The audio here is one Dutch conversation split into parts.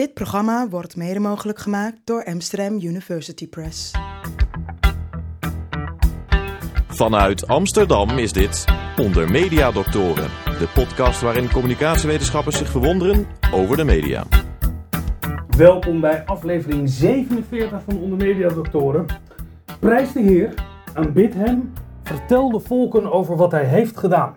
Dit programma wordt mede mogelijk gemaakt door Amsterdam University Press. Vanuit Amsterdam is dit Onder Media Doctoren, de podcast waarin communicatiewetenschappers zich verwonderen over de media. Welkom bij aflevering 47 van Onder Media Doctoren. Prijs de Heer, aanbid hem, vertel de volken over wat hij heeft gedaan.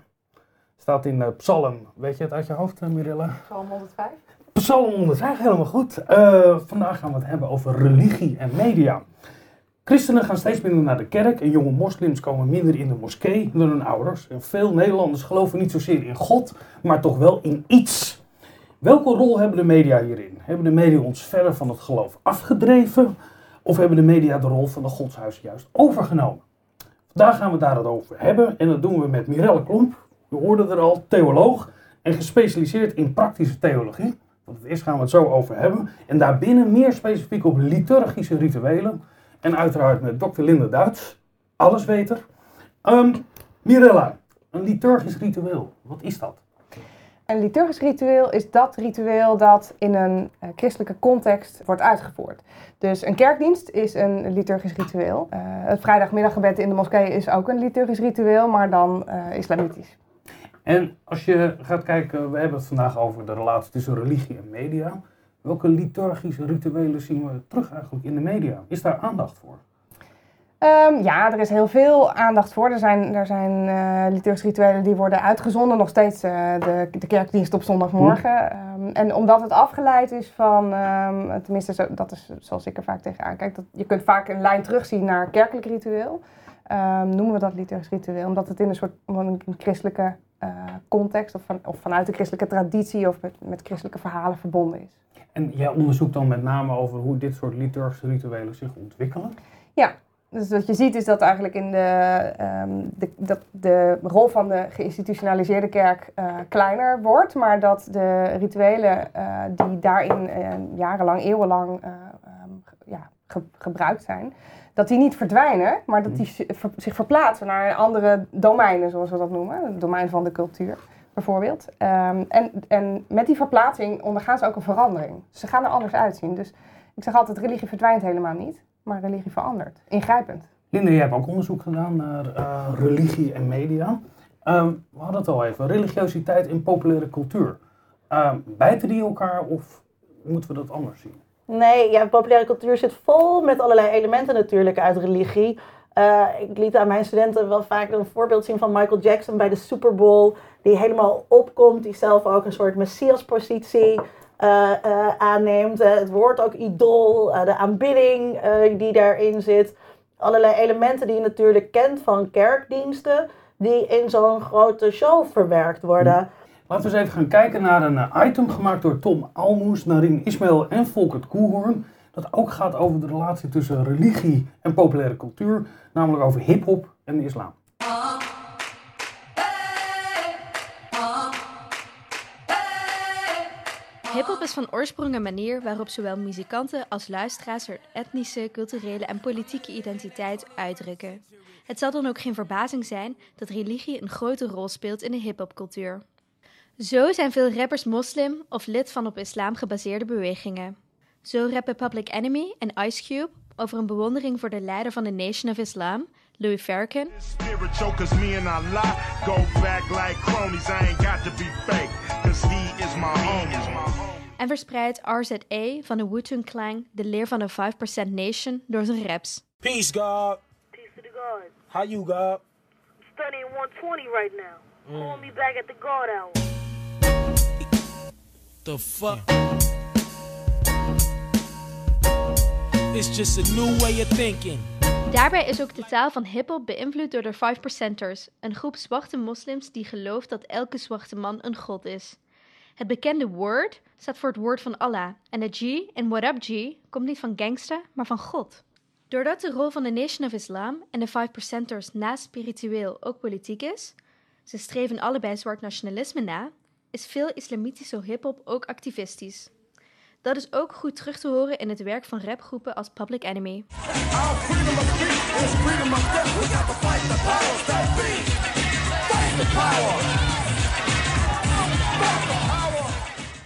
Staat in uh, Psalm, weet je het uit je hoofd, uh, Mirilla? Psalm 105. Psalm 105, helemaal goed. Uh, vandaag gaan we het hebben over religie en media. Christenen gaan steeds minder naar de kerk en jonge moslims komen minder in de moskee dan hun ouders. En veel Nederlanders geloven niet zozeer in God, maar toch wel in iets. Welke rol hebben de media hierin? Hebben de media ons verder van het geloof afgedreven? Of hebben de media de rol van de godshuis juist overgenomen? Vandaag gaan we het daarover hebben en dat doen we met Mirelle Klomp. We hoorden er al, theoloog en gespecialiseerd in praktische theologie. Want eerst gaan we het zo over hebben. En daarbinnen meer specifiek op liturgische rituelen. En uiteraard met dokter Linde Duits, allesweter. Um, Mirella, een liturgisch ritueel, wat is dat? Een liturgisch ritueel is dat ritueel dat in een uh, christelijke context wordt uitgevoerd. Dus een kerkdienst is een liturgisch ritueel. Uh, het vrijdagmiddaggebed in de moskee is ook een liturgisch ritueel, maar dan uh, islamitisch. En als je gaat kijken, we hebben het vandaag over de relatie tussen religie en media. Welke liturgische rituelen zien we terug eigenlijk in de media? Is daar aandacht voor? Um, ja, er is heel veel aandacht voor. Er zijn, er zijn uh, liturgische rituelen die worden uitgezonden. Nog steeds uh, de, de kerkdienst op zondagmorgen. Um, en omdat het afgeleid is van, um, tenminste zo, dat is zoals ik er vaak tegenaan kijk. Dat, je kunt vaak een lijn terugzien naar kerkelijk ritueel. noemen we dat liturgisch ritueel. Omdat het in een soort een christelijke context of, van, of vanuit de christelijke traditie of met, met christelijke verhalen verbonden is. En jij onderzoekt dan met name over hoe dit soort liturgische rituelen zich ontwikkelen? Ja, dus wat je ziet is dat eigenlijk in de, um, de, dat de rol van de geïnstitutionaliseerde kerk uh, kleiner wordt, maar dat de rituelen uh, die daarin uh, jarenlang, eeuwenlang um, ja, ge gebruikt zijn, dat die niet verdwijnen, maar dat die zich verplaatsen naar andere domeinen, zoals we dat noemen. Het domein van de cultuur, bijvoorbeeld. Um, en, en met die verplaatsing ondergaan ze ook een verandering. Ze gaan er anders uitzien. Dus ik zeg altijd, religie verdwijnt helemaal niet, maar religie verandert. Ingrijpend. Linda, jij hebt ook onderzoek gedaan naar uh, religie en media. Um, we hadden het al even, religiositeit in populaire cultuur. Um, bijten die elkaar of moeten we dat anders zien? Nee, ja, populaire cultuur zit vol met allerlei elementen natuurlijk uit religie. Uh, ik liet aan mijn studenten wel vaak een voorbeeld zien van Michael Jackson bij de Super Bowl. Die helemaal opkomt, die zelf ook een soort messiaspositie uh, aanneemt. het woord ook idool, de aanbidding die daarin zit. Allerlei elementen die je natuurlijk kent van kerkdiensten, die in zo'n grote show verwerkt worden. Mm. Laten we eens even gaan kijken naar een item gemaakt door Tom Almoes, Narin Ismail en Volkert Koehoorn. Dat ook gaat over de relatie tussen religie en populaire cultuur, namelijk over hip-hop en de islam. Hip-hop is van oorsprong een manier waarop zowel muzikanten als luisteraars hun etnische, culturele en politieke identiteit uitdrukken. Het zal dan ook geen verbazing zijn dat religie een grote rol speelt in de hip-hopcultuur. Zo zijn veel rappers moslim of lid van op islam gebaseerde bewegingen. Zo rappen Public Enemy en Ice Cube over een bewondering voor de leider van de Nation of Islam, Louis Farrakhan. En verspreidt RZA van de Wu-Tang Clan de leer van de 5% Nation door zijn raps. Peace, God. Peace to the God. How you, God? I'm studying 120 right now. Mm. Call me back at the God hour. The fuck? It's just a new way of thinking. Daarbij is ook de taal van hip-hop beïnvloed door de 5%ers, een groep zwarte moslims die gelooft dat elke zwarte man een god is. Het bekende word staat voor het woord van Allah en de G in What Up G komt niet van gangsta, maar van God. Doordat de rol van de Nation of Islam en de 5%ers naast spiritueel ook politiek is, ze streven allebei zwart nationalisme na, is veel islamitische hip-hop ook activistisch. Dat is ook goed terug te horen in het werk van rapgroepen als Public Enemy.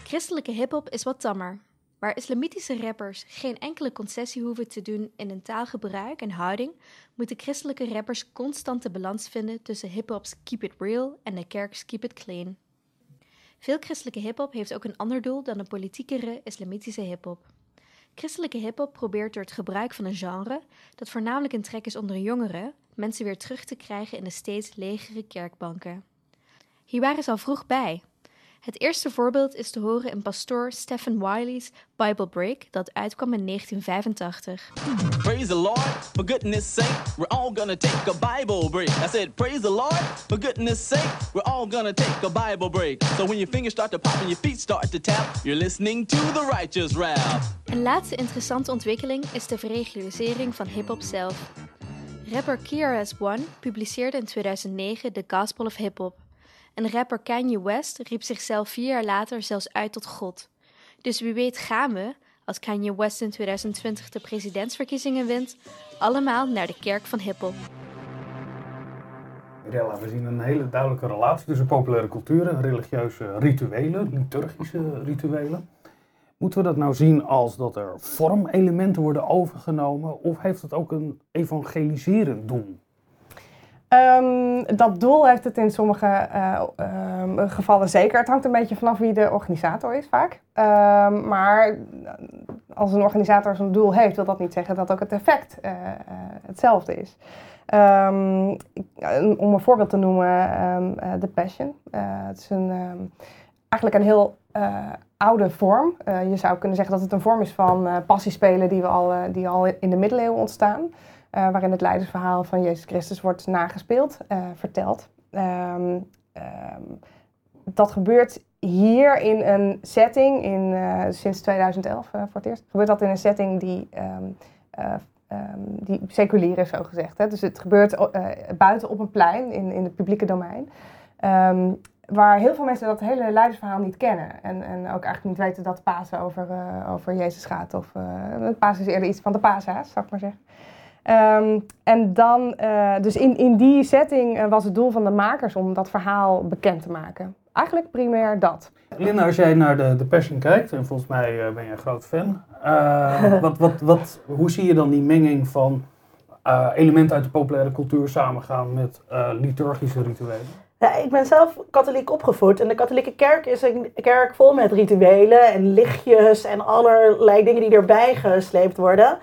Christelijke hip-hop is wat tammer. Waar islamitische rappers geen enkele concessie hoeven te doen in hun taalgebruik en houding, moeten christelijke rappers constant de balans vinden tussen hip-hop's Keep It Real en de kerk's Keep It Clean. Veel christelijke hip-hop heeft ook een ander doel dan de politiekere islamitische hip-hop. Christelijke hip-hop probeert door het gebruik van een genre, dat voornamelijk een trek is onder jongeren, mensen weer terug te krijgen in de steeds legere kerkbanken. Hier waren ze al vroeg bij. Het eerste voorbeeld is te horen in pastoor Stephen Wiley's Bible Break, dat uitkwam in 1985. Praise the Lord, for goodness sake, we're all gonna take a Bible break. I said, Praise the Lord, for goodness sake, we're all gonna take a Bible break. So when your fingers start to pop and your feet start to tap, you're listening to the righteous rap. Een laatste interessante ontwikkeling is de verregularisering van hip-hop zelf. Rapper KRS-One publiceerde in 2009 The Gospel of Hip Hop. En rapper Kanye West riep zichzelf vier jaar later zelfs uit tot God. Dus wie weet gaan we, als Kanye West in 2020 de presidentsverkiezingen wint, allemaal naar de kerk van hiphop. Mirella, we zien een hele duidelijke relatie tussen populaire cultuur en religieuze rituelen, liturgische rituelen. Moeten we dat nou zien als dat er vormelementen worden overgenomen of heeft het ook een evangeliserend doel? Ehm, dat doel heeft het in sommige eh, ehm, gevallen zeker. Het hangt een beetje vanaf wie de organisator is vaak. Ehm, maar als een organisator zo'n doel heeft, wil dat niet zeggen dat ook het effect eh, eh, hetzelfde is. Eh, om een voorbeeld te noemen, eh, The Passion. Eh, het is een, eigenlijk een heel eh, oude vorm. Eh, je zou kunnen zeggen dat het een vorm is van eh passiespelen die, we al, eh, die al in de middeleeuwen ontstaan. Eh, waarin het leidersverhaal van Jezus Christus wordt nagespeeld, eh, verteld. Ehm, dat gebeurt hier in een setting, in, eh, sinds 2011 eh, voor het eerst, gebeurt dat in een setting die, ehm, die seculier is, zo gezegd. Hè? Dus het gebeurt buiten op een plein, in, in het publieke domein. Waar heel veel mensen dat hele leidersverhaal niet kennen. En, en ook eigenlijk niet weten dat Pasen over, over Jezus gaat. Of Pasen is eerder iets van de Pasa's, zou ik maar zeggen. Um, en dan, uh, dus in, in die setting uh, was het doel van de makers om dat verhaal bekend te maken. Eigenlijk primair dat. Linda, als jij naar de, de Passion kijkt, en volgens mij uh, ben je een groot fan, uh, wat, wat, wat, hoe zie je dan die menging van uh, elementen uit de populaire cultuur samengaan met uh, liturgische rituelen? Ja, ik ben zelf katholiek opgevoed en de katholieke kerk is een kerk vol met rituelen en lichtjes en allerlei dingen die erbij gesleept worden.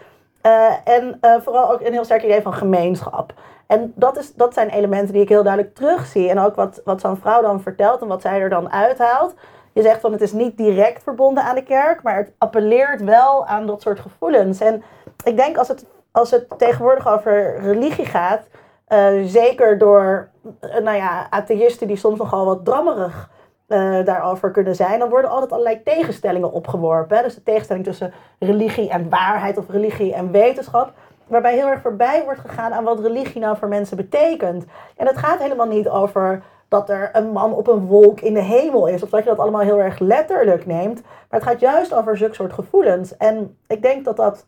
Uh, en uh, vooral ook een heel sterk idee van gemeenschap. En dat, is, dat zijn elementen die ik heel duidelijk terugzie. En ook wat, wat zo'n vrouw dan vertelt en wat zij er dan uithaalt. Je zegt van het is niet direct verbonden aan de kerk, maar het appelleert wel aan dat soort gevoelens. En ik denk als het, als het tegenwoordig over religie gaat, uh, zeker door nou ja, atheïsten die soms nogal wat drammerig uh, daarover kunnen zijn, dan worden altijd allerlei tegenstellingen opgeworpen. Dus de tegenstelling tussen religie en waarheid of religie en wetenschap. Waarbij heel erg voorbij wordt gegaan aan wat religie nou voor mensen betekent. En het gaat helemaal niet over dat er een man op een wolk in de hemel is. Of dat je dat allemaal heel erg letterlijk neemt. Maar het gaat juist over zulke soort gevoelens. En ik denk dat dat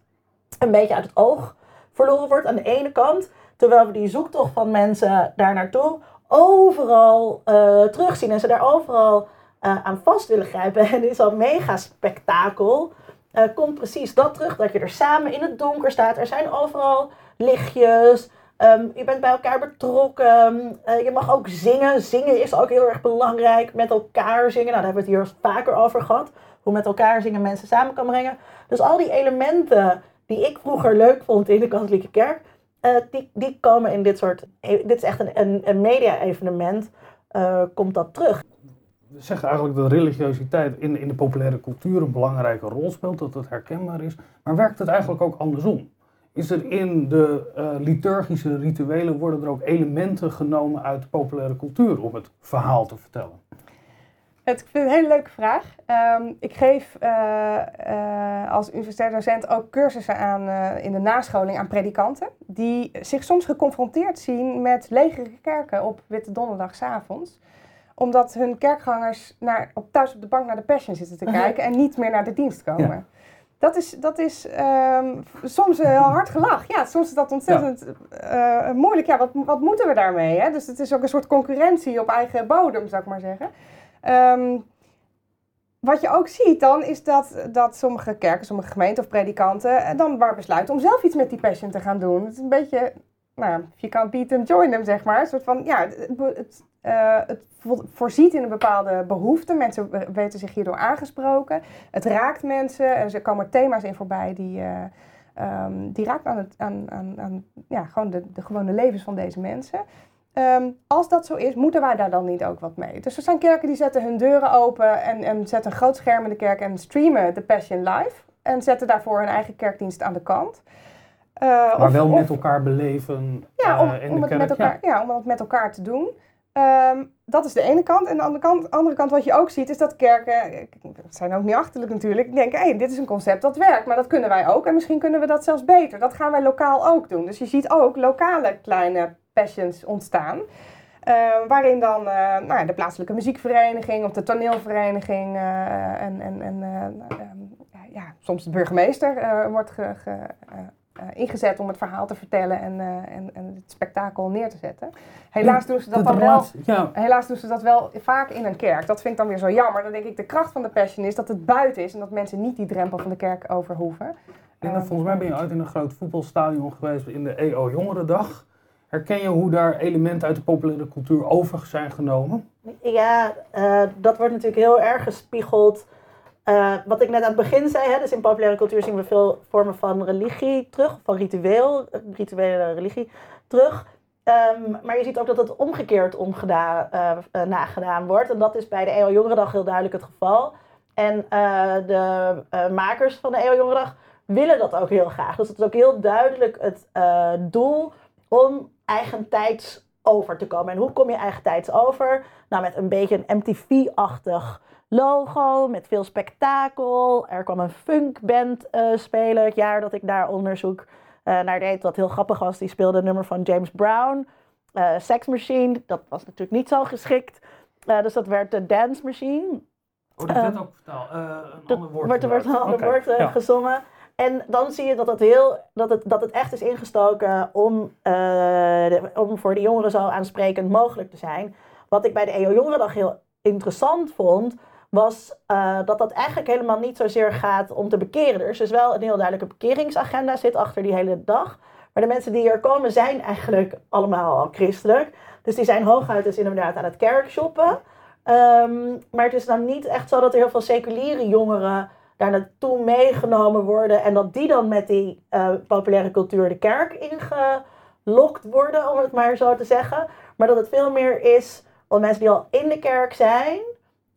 een beetje uit het oog verloren wordt aan de ene kant. Terwijl we die zoektocht van mensen daar naartoe overal uh, terugzien en ze daar overal uh, aan vast willen grijpen. En dit is al mega spektakel. Uh, komt precies dat terug, dat je er samen in het donker staat. Er zijn overal lichtjes. Um, je bent bij elkaar betrokken. je mag ook zingen. Zingen is ook heel erg belangrijk. Met elkaar zingen. Nou, daar hebben we het hier vaker over gehad. Hoe met elkaar zingen mensen samen kan brengen. Dus al die elementen die ik vroeger leuk vond in de katholieke kerk. Uh, die, komen in dit soort. Dit is echt een, een, media-evenement. Uh, komt dat terug. We zeggen eigenlijk dat religiositeit in, in de populaire cultuur een belangrijke rol speelt, dat het herkenbaar is. Maar werkt het eigenlijk ook andersom? Is er in de uh, liturgische rituelen, worden er ook elementen genomen uit de populaire cultuur om het verhaal te vertellen? Het, ik vind het een hele leuke vraag. Um, ik geef uh, uh, als universitair docent ook cursussen aan, uh, in de nascholing aan predikanten. Die zich soms geconfronteerd zien met legere kerken op Witte Donderdagsavonds. Omdat hun kerkgangers naar, op, thuis op de bank naar de Passion zitten te kijken en niet meer naar de dienst komen. Ja. Dat is, dat is um, soms heel hard gelach. Ja, soms is dat ontzettend ja. moeilijk. Ja, wat, wat moeten we daarmee? Hè? Dus het is ook een soort concurrentie op eigen bodem, zou ik maar zeggen. Um, wat je ook ziet dan is dat, dat sommige kerken, sommige gemeenten of predikanten eh, dan maar besluiten om zelf iets met die passion te gaan doen. Het is een beetje, nou, if you beat them, join them, zeg maar. Een soort van, ja, het, het, eh, voorziet in een bepaalde behoefte. Mensen we- weten zich hierdoor aangesproken. Het raakt mensen. Er komen thema's in voorbij die, eh, ehm, die raakt aan, het, aan, aan, aan ja, gewoon de, de gewone levens van deze mensen. Ehm, als dat zo is, moeten wij daar dan niet ook wat mee? Dus er zijn kerken die zetten hun deuren open en, en zetten een groot scherm in de kerk en streamen de Passion live. En zetten daarvoor hun eigen kerkdienst aan de kant. Eh, Maar of- wel of- met elkaar beleven ja, eh, om, in om, de het kerk. met elkaar, ja. om het met elkaar te doen. Ehm, dat is de ene kant. En de andere kant, andere kant wat je ook ziet, is dat kerken, zijn ook niet achterlijk natuurlijk, denken, hé, dit is een concept dat werkt, maar dat kunnen wij ook. En misschien kunnen we dat zelfs beter. Dat gaan wij lokaal ook doen. Dus je ziet ook lokale kleine passions ontstaan. eh, waarin dan eh, nou ja, de plaatselijke muziekvereniging of de toneelvereniging eh, en, en, en eh, ehm, ja, soms de burgemeester wordt ge, ge- ingezet om het verhaal te vertellen en, en, en het spektakel neer te zetten. Helaas doen ze dat dan wel. Ja, Helaas doen ze dat wel vaak in een kerk. Dat vind ik dan weer zo jammer. Dan denk ik, de kracht van de passion is dat het buiten is en dat mensen niet die drempel van de kerk over hoeven. En dan, Ehm, volgens mij ben je ooit in een groot voetbalstadion geweest in de EO Jongerendag. Herken je hoe daar elementen uit de populaire cultuur over zijn genomen? Ja, eh, dat wordt natuurlijk heel erg gespiegeld. Eh, wat ik net aan het begin zei, hè, dus in populaire cultuur zien we veel vormen van religie terug, van ritueel, eh, rituele religie terug. Ehm, maar je ziet ook dat het omgekeerd omgedaan, eh, nagedaan wordt. En dat is bij de EO Jongerendag heel duidelijk het geval. En de makers van de EO Jongerendag willen dat ook heel graag. Dus het is ook heel duidelijk het doel om eigentijds over te komen. En hoe kom je eigentijds over? Nou, met een beetje een MTV-achtig logo, met veel spektakel. Er kwam een funkband eh spelen het jaar dat ik daar onderzoek eh, naar deed. Wat heel grappig was, die speelde een nummer van James Brown. Eh, Sex Machine, dat was natuurlijk niet zo geschikt. Eh, dus dat werd de Dance Machine. Oh, dat werd ook vertaald. eh, een ander woord. er wordt een ander woord ja. gezongen. En dan zie je dat het, heel, dat het, dat het echt is ingestoken om, eh, de- om voor de jongeren zo aansprekend mogelijk te zijn. Wat ik bij de EO Jongerendag heel interessant vond, was eh, dat dat eigenlijk helemaal niet zozeer gaat om te bekeren. Er is dus wel een heel duidelijke bekeringsagenda zit achter die hele dag. Maar de mensen die hier komen zijn eigenlijk allemaal al christelijk. Dus die zijn hooguit dus inderdaad aan het kerkshoppen. Ehm, maar het is dan niet echt zo dat er heel veel seculiere jongeren daar naartoe meegenomen worden. En dat die dan met die eh, populaire cultuur de kerk ingelokt worden, om het maar zo te zeggen. Maar dat het veel meer is om mensen die al in de kerk zijn,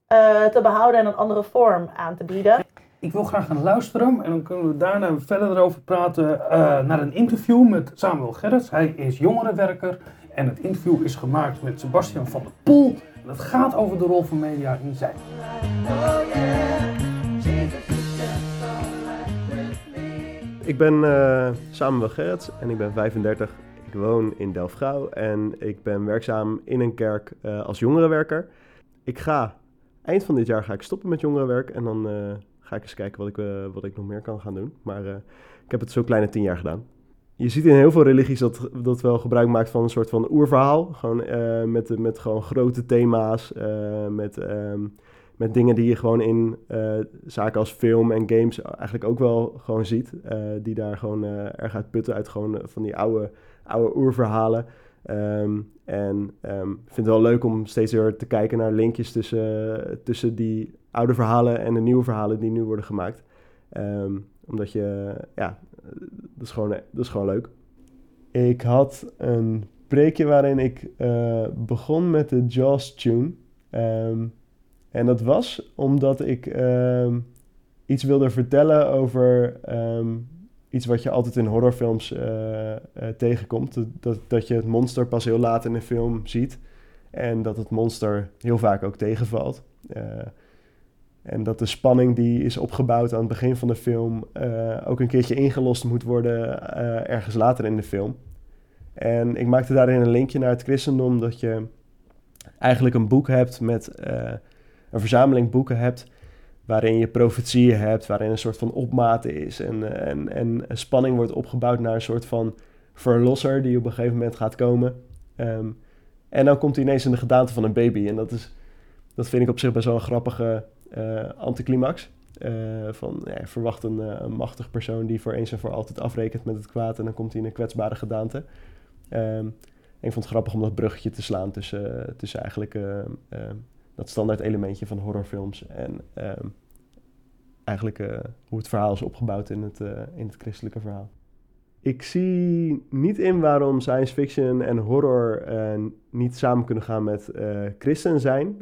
eh, te behouden en een andere vorm aan te bieden. Ik wil graag gaan luisteren en dan kunnen we daarna verder erover praten eh, naar een interview met Samuel Gerrits. Hij is jongerenwerker en het interview is gemaakt met Sebastian van der Poel. En het gaat over de rol van media in zijn. Ik ben eh Samuel en ik ben 35. Ik woon in Delfgauw en ik ben werkzaam in een kerk eh, als jongerenwerker. Ik ga, eind van dit jaar ga ik stoppen met jongerenwerk en dan eh, ga ik eens kijken wat ik, wat ik nog meer kan gaan doen. Maar ik heb het zo'n kleine tien jaar gedaan. Je ziet in heel veel religies dat, dat wel gebruik maakt van een soort van oerverhaal. Gewoon met, met gewoon grote thema's, met, ehm, met dingen die je gewoon in eh, zaken als film en games eigenlijk ook wel gewoon ziet. eh, die daar gewoon eh, erg uit putten uit gewoon van die oude, oude oerverhalen. Ehm, en ehm, ik vind het wel leuk om steeds weer te kijken naar linkjes tussen, tussen die oude verhalen en de nieuwe verhalen die nu worden gemaakt. Ehm, omdat je, ja, dat is, gewoon, dat is gewoon leuk. Ik had een preekje waarin ik begon met de Jaws tune. Ehm, en dat was omdat ik ehm, iets wilde vertellen over ehm, iets wat je altijd in horrorfilms eh, eh, tegenkomt. Dat, dat, je het monster pas heel laat in een film ziet. En dat het monster heel vaak ook tegenvalt. Eh, en dat de spanning die is opgebouwd aan het begin van de film ook een keertje ingelost moet worden ergens later in de film. En ik maakte daarin een linkje naar het christendom dat je eigenlijk een boek hebt met een verzameling boeken hebt waarin je profetieën hebt, waarin een soort van opmaten is en, en, en spanning wordt opgebouwd naar een soort van verlosser die op een gegeven moment gaat komen. Ehm, en dan komt hij ineens in de gedaante van een baby en dat is dat vind ik op zich best wel een grappige eh, anticlimax. Eh, van ja, verwacht een, een machtig persoon die voor eens en voor altijd afrekent met het kwaad en dan komt hij in een kwetsbare gedaante. Ehm, ik vond het grappig om dat bruggetje te slaan tussen, tussen eigenlijk dat standaard elementje van horrorfilms en ehm, eigenlijk eh, hoe het verhaal is opgebouwd in het, eh, in het christelijke verhaal. Ik zie niet in waarom science fiction en horror eh, niet samen kunnen gaan met christen zijn.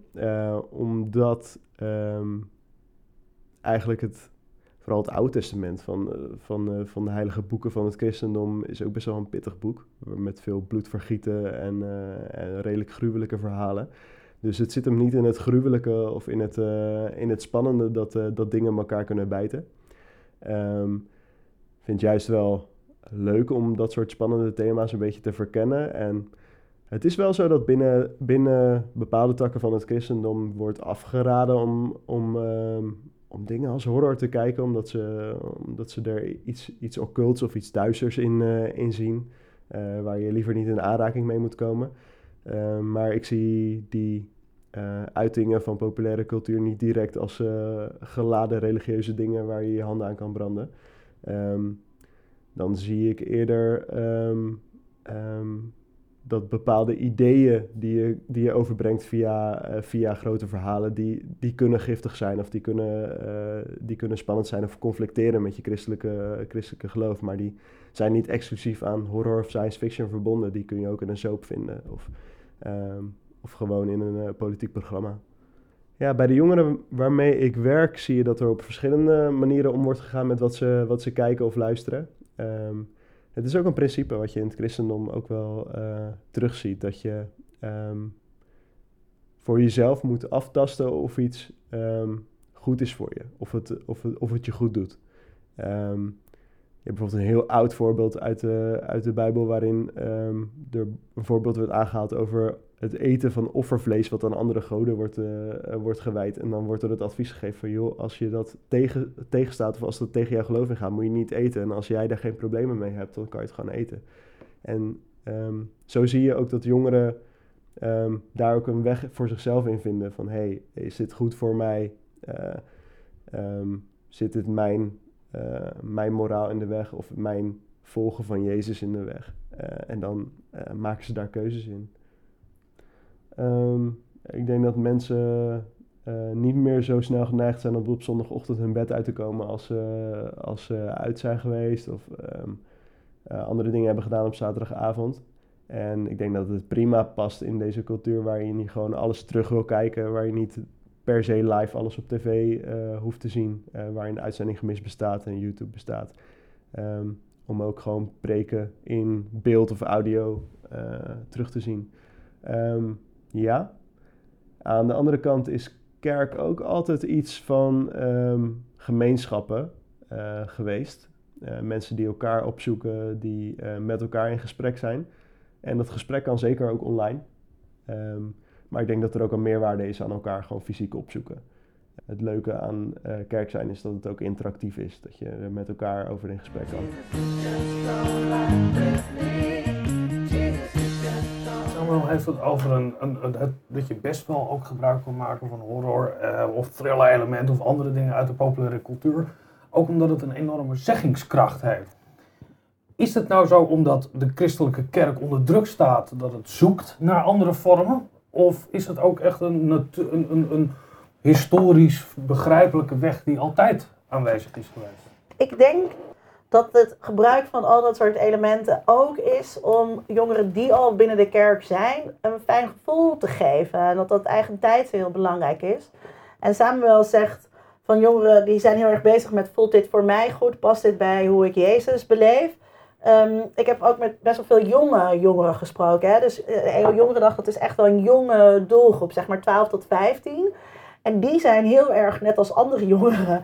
Omdat ehm, eigenlijk het, vooral het Oude Testament van, van, van de heilige boeken van het christendom is ook best wel een pittig boek. Met veel bloedvergieten en, en redelijk gruwelijke verhalen. Dus het zit hem niet in het gruwelijke of in het, eh, in het spannende dat, eh, dat dingen elkaar kunnen bijten. Ehm, Ik vind het juist wel leuk om dat soort spannende thema's een beetje te verkennen. En het is wel zo dat binnen, binnen bepaalde takken van het christendom wordt afgeraden om, om, ehm, om dingen als horror te kijken, omdat ze, omdat ze er iets, iets occults of iets duisters in, eh, in zien, waar je liever niet in aanraking mee moet komen. Eh, maar ik zie die eh, uitingen van populaire cultuur niet direct als eh, geladen religieuze dingen waar je je handen aan kan branden. Ehm, dan zie ik eerder ehm, ehm, dat bepaalde ideeën die je, die je overbrengt via, eh, via grote verhalen, die, die kunnen giftig zijn of die kunnen, die kunnen spannend zijn of conflicteren met je christelijke, christelijke geloof. Maar die zijn niet exclusief aan horror of science fiction verbonden. Die kun je ook in een soap vinden of, of gewoon in een eh, politiek programma. Ja, bij de jongeren waarmee ik werk zie je dat er op verschillende manieren om wordt gegaan met wat ze, wat ze kijken of luisteren. Ehm, het is ook een principe wat je in het christendom ook wel eh, terugziet. Dat je ehm, voor jezelf moet aftasten of iets ehm, goed is voor je. Of het, of het, of het je goed doet. Je hebt bijvoorbeeld een heel oud voorbeeld uit de, uit de Bijbel... waarin er een voorbeeld wordt aangehaald over het eten van offervlees... wat aan andere goden wordt, eh, eh, wordt gewijd. En dan wordt er het advies gegeven van... joh, als je dat tegen, tegenstaat of als dat tegen jouw geloof ingaat... moet je niet eten. En als jij daar geen problemen mee hebt, dan kan je het gewoon eten. En ehm, zo zie je ook dat jongeren ehm, daar ook een weg voor zichzelf in vinden. Van, hey, is dit goed voor mij? Eh, ehm, zit dit mijn, mijn moraal in de weg of mijn volgen van Jezus in de weg? En dan maken ze daar keuzes in. Ehm, ik denk dat mensen eh, niet meer zo snel geneigd zijn om op zondagochtend hun bed uit te komen als ze, als ze uit zijn geweest of ehm, eh, andere dingen hebben gedaan op zaterdagavond. En ik denk dat het prima past in deze cultuur waar je gewoon alles terug wil kijken, waar je niet per se live alles op tv eh, hoeft te zien, waarin de uitzending gemist bestaat en YouTube bestaat. Ehm, om ook gewoon preken in beeld of audio terug te zien. Ehm, ja. Aan de andere kant is kerk ook altijd iets van ehm, gemeenschappen eh, geweest. Eh, mensen die elkaar opzoeken, die eh, met elkaar in gesprek zijn. En dat gesprek kan zeker ook online. Ehm, maar ik denk dat er ook een meerwaarde is aan elkaar gewoon fysiek opzoeken. Het leuke aan kerk zijn is dat het ook interactief is. Dat je er met elkaar over in gesprek kan. Samuel heeft het over een, een, een- het, dat je best wel ook gebruik kan maken van horror eh, of thriller elementen of andere dingen uit de populaire cultuur. Ook omdat het een enorme zeggingskracht heeft. Is het nou zo omdat de christelijke kerk onder druk staat dat het zoekt naar andere vormen? Of is het ook echt een, een, een, een historisch begrijpelijke weg die altijd aanwezig is geweest? Ik denk dat het gebruik van al dat soort elementen ook is om jongeren die al binnen de kerk zijn een fijn gevoel te geven. En dat dat eigen tijd heel belangrijk is. En Samuel zegt van jongeren die zijn heel erg bezig met voelt dit voor mij goed, past dit bij hoe ik Jezus beleef. Ehm, ik heb ook met best wel veel jonge jongeren gesproken. Hè? Dus uh, jongerendag, dat is echt wel een jonge doelgroep, zeg maar 12 tot 15. En die zijn heel erg, net als andere jongeren, jo-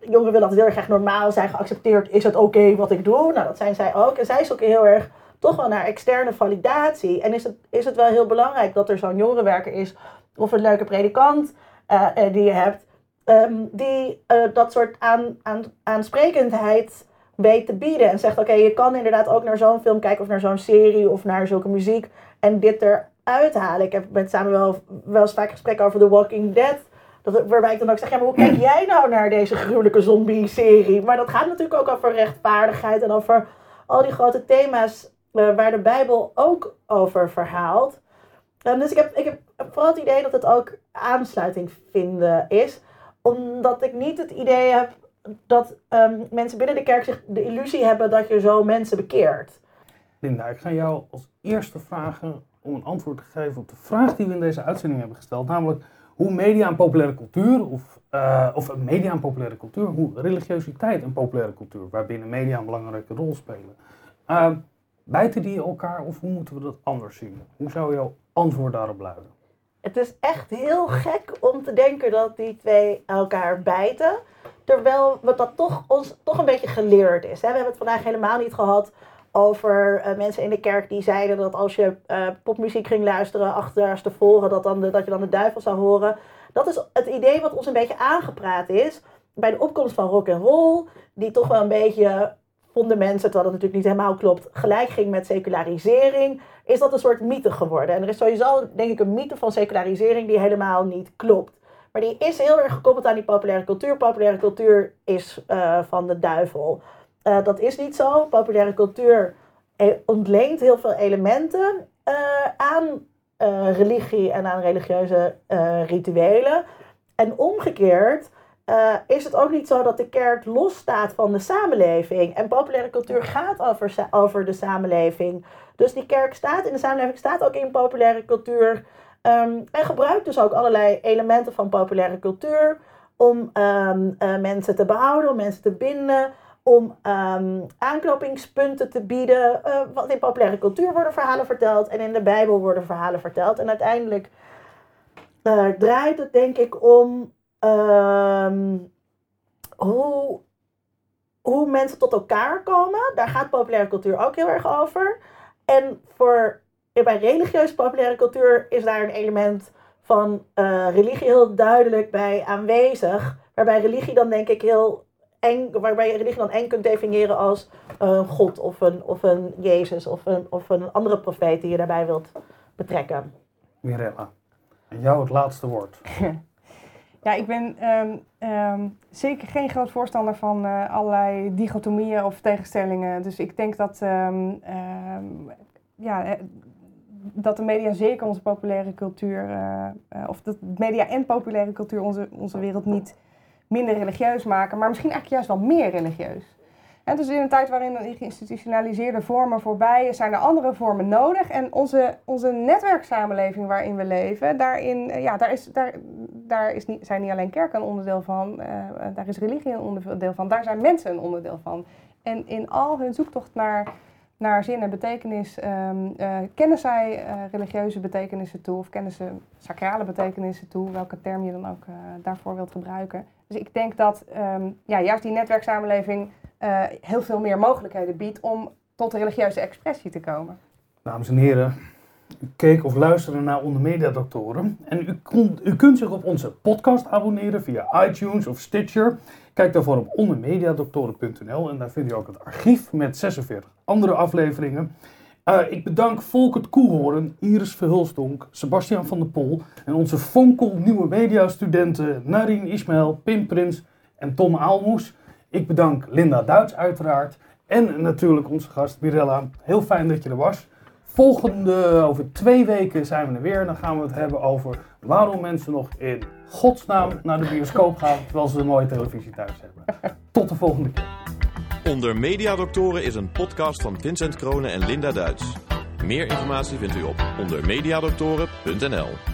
jongeren willen dat heel erg normaal zijn, geaccepteerd. Is het oké wat ik doe? Nou, dat zijn zij ook. En zij zoeken heel erg toch wel naar externe validatie. En is het, is het wel heel belangrijk dat er zo'n jongerenwerker is, of een leuke predikant eh, eh, die je hebt, ehm, die eh, dat soort aan, aan, aansprekendheid weet te bieden. En zegt, oké, je kan inderdaad ook naar zo'n film kijken of naar zo'n serie of naar zulke muziek en dit eruit halen. Ik heb met Samuel wel eens vaak gesprekken over The Walking Dead Dat, waarbij ik dan ook zeg, maar hoe kijk jij nou naar deze gruwelijke zombie-serie? Maar dat gaat natuurlijk ook over rechtvaardigheid en over al die grote thema's eh, waar de Bijbel ook over verhaalt. Um, dus ik heb, ik heb vooral het idee dat het ook aansluiting vinden is. Omdat ik niet het idee heb dat ehm, mensen binnen de kerk zich de illusie hebben dat je zo mensen bekeert. Linda, ik ga jou als eerste vragen om een antwoord te geven op de vraag die we in deze uitzending hebben gesteld. Namelijk hoe media en populaire cultuur, of, uh, of media en populaire cultuur, hoe religiositeit en populaire cultuur, waarbinnen media een belangrijke rol spelen. Uh, bijten die elkaar of hoe moeten we dat anders zien? Hoe zou jouw antwoord daarop luiden? Het is echt heel gek om te denken dat die twee elkaar bijten. Terwijl we dat toch, ons toch een beetje geleerd is. Hè? We hebben het vandaag helemaal niet gehad over uh, mensen in de kerk die zeiden dat als je uh, popmuziek ging luisteren achter tevoren, dat, dan dat je dan de duivel zou horen. Dat is het idee wat ons een beetje aangepraat is bij de opkomst van rock en roll, die toch wel een beetje vonden mensen, terwijl dat natuurlijk niet helemaal klopt, gelijk ging met secularisering, is dat een soort mythe geworden. En er is sowieso, denk ik, een mythe van secularisering die helemaal niet klopt. Maar die is heel erg gekoppeld aan die populaire cultuur. Populaire cultuur is uh, van de duivel. Uh, dat is niet zo. Populaire cultuur eh, ontleent heel veel elementen uh, aan religie en aan religieuze rituelen. En omgekeerd is het ook niet zo dat de kerk losstaat van de samenleving. En populaire cultuur gaat over, over de samenleving. Dus die kerk staat in de samenleving, staat ook in populaire cultuur. Um, en gebruikt dus ook allerlei elementen van populaire cultuur om uh, mensen te behouden, om mensen te binden, om um, aanknopingspunten te bieden. Uh, want in populaire cultuur worden verhalen verteld en in de Bijbel worden verhalen verteld. En uiteindelijk uh, draait het denk ik om hoe, hoe mensen tot elkaar komen. Daar gaat populaire cultuur ook heel erg over. En voor bij religieuze populaire cultuur is daar een element van uh, religie heel duidelijk bij aanwezig. Waarbij religie dan denk ik heel eng, waarbij je religie dan eng kunt definiëren als een God of een, of een Jezus of een, of een andere profeet die je daarbij wilt betrekken. Mirella, en jou het laatste woord. Ja, ik ben um, um, zeker geen groot voorstander van uh, allerlei dichotomieën of tegenstellingen. Dus ik denk dat um, ja, dat de media zeker onze populaire cultuur, uh, uh, of dat media en populaire cultuur onze, onze wereld niet minder religieus maken, maar misschien eigenlijk juist wel meer religieus. En dus in een tijd waarin de geïnstitutionaliseerde vormen voorbij zijn er andere vormen nodig. En onze, onze netwerksamenleving waarin we leven, daarin, uh, ja, daar, is, daar, daar is niet, zijn niet alleen kerken een onderdeel van, daar is religie een onderdeel van, daar zijn mensen een onderdeel van. En in al hun zoektocht naar naar zin en betekenis, um, uh, kennen zij uh, religieuze betekenissen toe of kennen ze sacrale betekenissen toe, welke term je dan ook uh, daarvoor wilt gebruiken. Dus ik denk dat um, ja, juist die netwerksamenleving heel veel meer mogelijkheden biedt om tot religieuze expressie te komen. Dames en heren, keek of luisterde naar Onder Media Doctoren en u, u kunt zich op onze podcast abonneren via iTunes of Stitcher. Kijk daarvoor op ondermediadoktoren.nl en daar vind je ook het archief met 46 andere afleveringen. Uh, ik bedank Volkert Koehoorn, Iris Verhulstonk, Sebastian van der Pol en onze Fonkel nieuwe mediastudenten Narien Ismail, Pim Prins en Tom Aalmoes. Ik bedank Linda Duits uiteraard en natuurlijk onze gast Mirella. Heel fijn dat je er was. Volgende, over twee weken zijn we er weer. Dan gaan we het hebben over waarom mensen nog in godsnaam naar de bioscoop gaan terwijl ze een mooie televisie thuis hebben. Tot de volgende keer. Onder Mediadoktoren is een podcast van Vincent Kronen en Linda Duits. Meer informatie vindt u op ondermediadoktoren.nl.